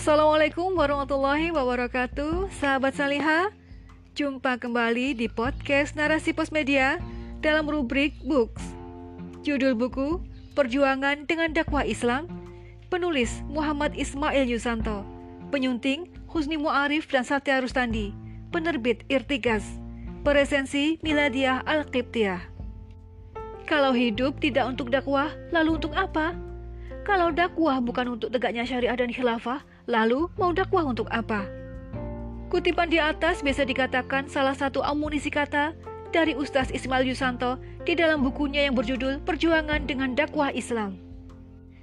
Assalamualaikum warahmatullahi wabarakatuh. Sahabat Saliha Jumpa kembali di podcast Narasi Pos Media Dalam rubrik Books. Judul buku Perjuangan dengan Dakwah Islam Penulis Muhammad Ismail Yusanto Penyunting Husni Mu'arif dan Satya Rustandi Penerbit Irtigas Presensi Miladiah Al-Qibtiyah. Kalau hidup tidak untuk dakwah, lalu untuk apa? Kalau dakwah bukan untuk tegaknya syariah dan khilafah, lalu mau dakwah untuk apa? Kutipan di atas bisa dikatakan salah satu amunisi kata dari Ustaz Ismail Yusanto di dalam bukunya yang berjudul Perjuangan dengan Dakwah Islam.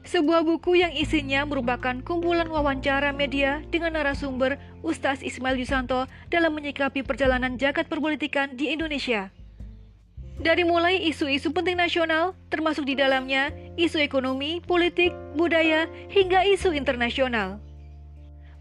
Sebuah buku yang isinya merupakan kumpulan wawancara media dengan narasumber Ustaz Ismail Yusanto dalam menyikapi perjalanan jagat perpolitikan di Indonesia. Dari mulai isu-isu penting nasional, termasuk di dalamnya isu ekonomi, politik, budaya, hingga isu internasional.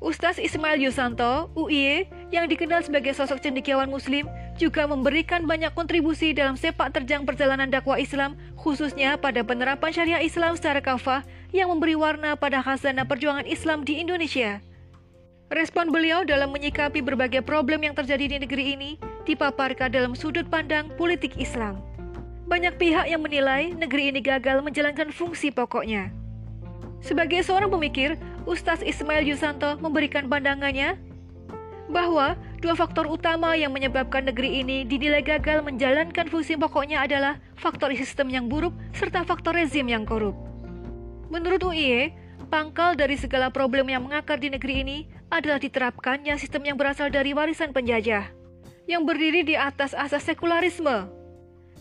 Ustaz Ismail Yusanto, UIE, yang dikenal sebagai sosok cendekiawan muslim, juga memberikan banyak kontribusi dalam sepak terjang perjalanan dakwah Islam, khususnya pada penerapan syariah Islam secara kafah yang memberi warna pada khazanah perjuangan Islam di Indonesia. Respon beliau dalam menyikapi berbagai problem yang terjadi di negeri ini dipaparkan dalam sudut pandang politik Islam. Banyak pihak yang menilai negeri ini gagal menjalankan fungsi pokoknya. Sebagai seorang pemikir, Ustaz Ismail Yusanto memberikan pandangannya bahwa dua faktor utama yang menyebabkan negeri ini dinilai gagal menjalankan fungsi pokoknya adalah faktor sistem yang buruk serta faktor rezim yang korup. Menurut UIE, Pangkal dari segala problem yang mengakar di negeri ini adalah diterapkannya sistem yang berasal dari warisan penjajah, yang berdiri di atas asas sekularisme,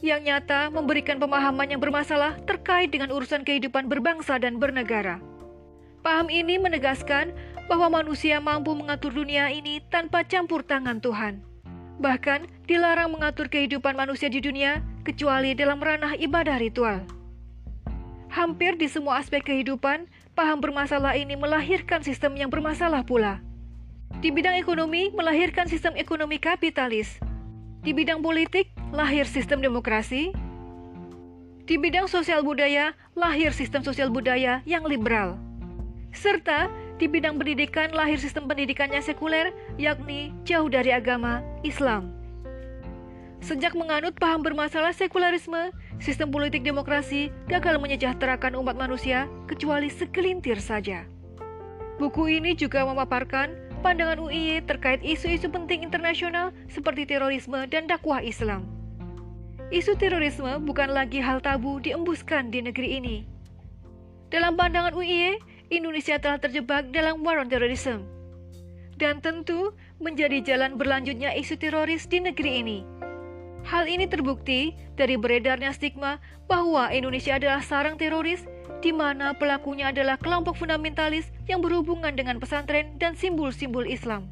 yang nyata memberikan pemahaman yang bermasalah terkait dengan urusan kehidupan berbangsa dan bernegara. Paham ini menegaskan bahwa manusia mampu mengatur dunia ini tanpa campur tangan Tuhan. Bahkan dilarang mengatur kehidupan manusia di dunia kecuali dalam ranah ibadah ritual. Hampir di semua aspek kehidupan, paham bermasalah ini melahirkan sistem yang bermasalah pula. Di bidang ekonomi, melahirkan sistem ekonomi kapitalis. Di bidang politik, lahir sistem demokrasi. Di bidang sosial budaya, lahir sistem sosial budaya yang liberal. Serta di bidang pendidikan, lahir sistem pendidikannya sekuler, yakni jauh dari agama Islam. Sejak menganut paham bermasalah sekularisme, sistem politik demokrasi gagal menyejahterakan umat manusia kecuali segelintir saja. Buku ini juga memaparkan pandangan UIY terkait isu-isu penting internasional seperti terorisme dan dakwah Islam. Isu terorisme bukan lagi hal tabu diembuskan di negeri ini. Dalam pandangan UIY, Indonesia telah terjebak dalam war on terrorism. Dan tentu menjadi jalan berlanjutnya isu teroris di negeri ini. Hal ini terbukti dari beredarnya stigma bahwa Indonesia adalah sarang teroris di mana pelakunya adalah kelompok fundamentalis yang berhubungan dengan pesantren dan simbol-simbol Islam.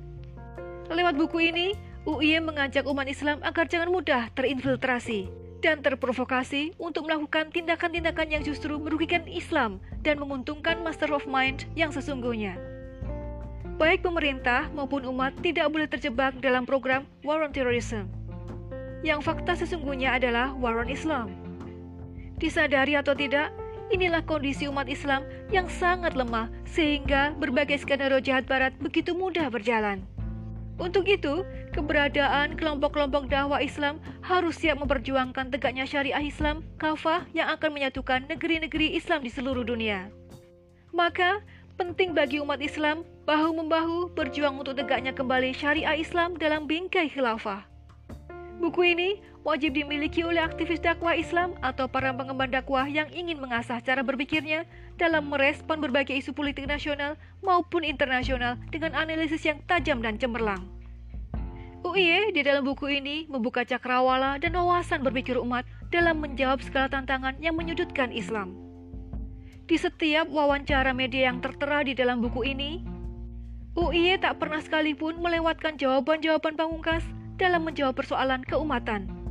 Lewat buku ini, UIY mengajak umat Islam agar jangan mudah terinfiltrasi dan terprovokasi untuk melakukan tindakan-tindakan yang justru merugikan Islam dan menguntungkan master of mind yang sesungguhnya. Baik pemerintah maupun umat tidak boleh terjebak dalam program War on Terrorism yang fakta sesungguhnya adalah war on Islam. Disadari atau tidak, inilah kondisi umat Islam yang sangat lemah sehingga berbagai skenario jahat barat begitu mudah berjalan. Untuk itu, keberadaan kelompok-kelompok dakwah Islam harus siap memperjuangkan tegaknya syariah Islam kafah yang akan menyatukan negeri-negeri Islam di seluruh dunia. Maka, penting bagi umat Islam bahu-membahu berjuang untuk tegaknya kembali syariah Islam dalam bingkai khilafah. Buku ini wajib dimiliki oleh aktivis dakwah Islam atau para pengemban dakwah yang ingin mengasah cara berpikirnya dalam merespon berbagai isu politik nasional maupun internasional dengan analisis yang tajam dan cemerlang. UIE di dalam buku ini membuka cakrawala dan wawasan berpikir umat dalam menjawab segala tantangan yang menyudutkan Islam. Di setiap wawancara media yang tertera di dalam buku ini, UIE tak pernah sekalipun melewatkan jawaban-jawaban pamungkas dalam menjawab persoalan keumatan.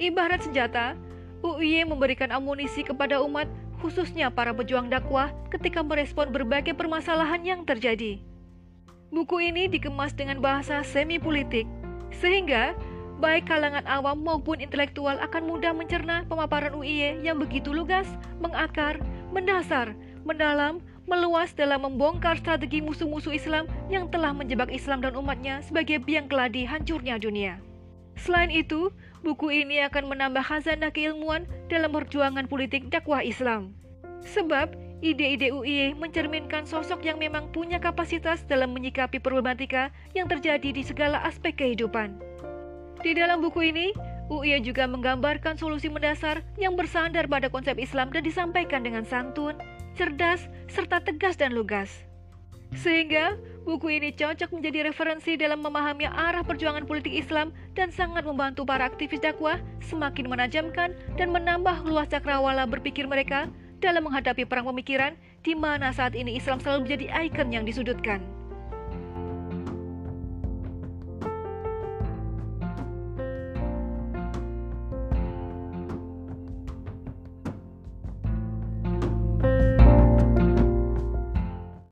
Ibarat senjata, UIY memberikan amunisi kepada umat, khususnya para pejuang dakwah, ketika merespon berbagai permasalahan yang terjadi. Buku ini dikemas dengan bahasa semi-politik, sehingga baik kalangan awam maupun intelektual akan mudah mencerna pemaparan UIY yang begitu lugas, mengakar, mendasar, mendalam, meluas dalam membongkar strategi musuh-musuh Islam yang telah menjebak Islam dan umatnya sebagai biang keladi hancurnya dunia. Selain itu, buku ini akan menambah khazanah keilmuan dalam perjuangan politik dakwah Islam. Sebab, ide-ide UIE mencerminkan sosok yang memang punya kapasitas dalam menyikapi problematika yang terjadi di segala aspek kehidupan. Di dalam buku ini, UIA juga menggambarkan solusi mendasar yang bersandar pada konsep Islam dan disampaikan dengan santun, cerdas, serta tegas dan lugas. Sehingga, buku ini cocok menjadi referensi dalam memahami arah perjuangan politik Islam dan sangat membantu para aktivis dakwah semakin menajamkan dan menambah luas cakrawala berpikir mereka dalam menghadapi perang pemikiran di mana saat ini Islam selalu menjadi ikon yang disudutkan.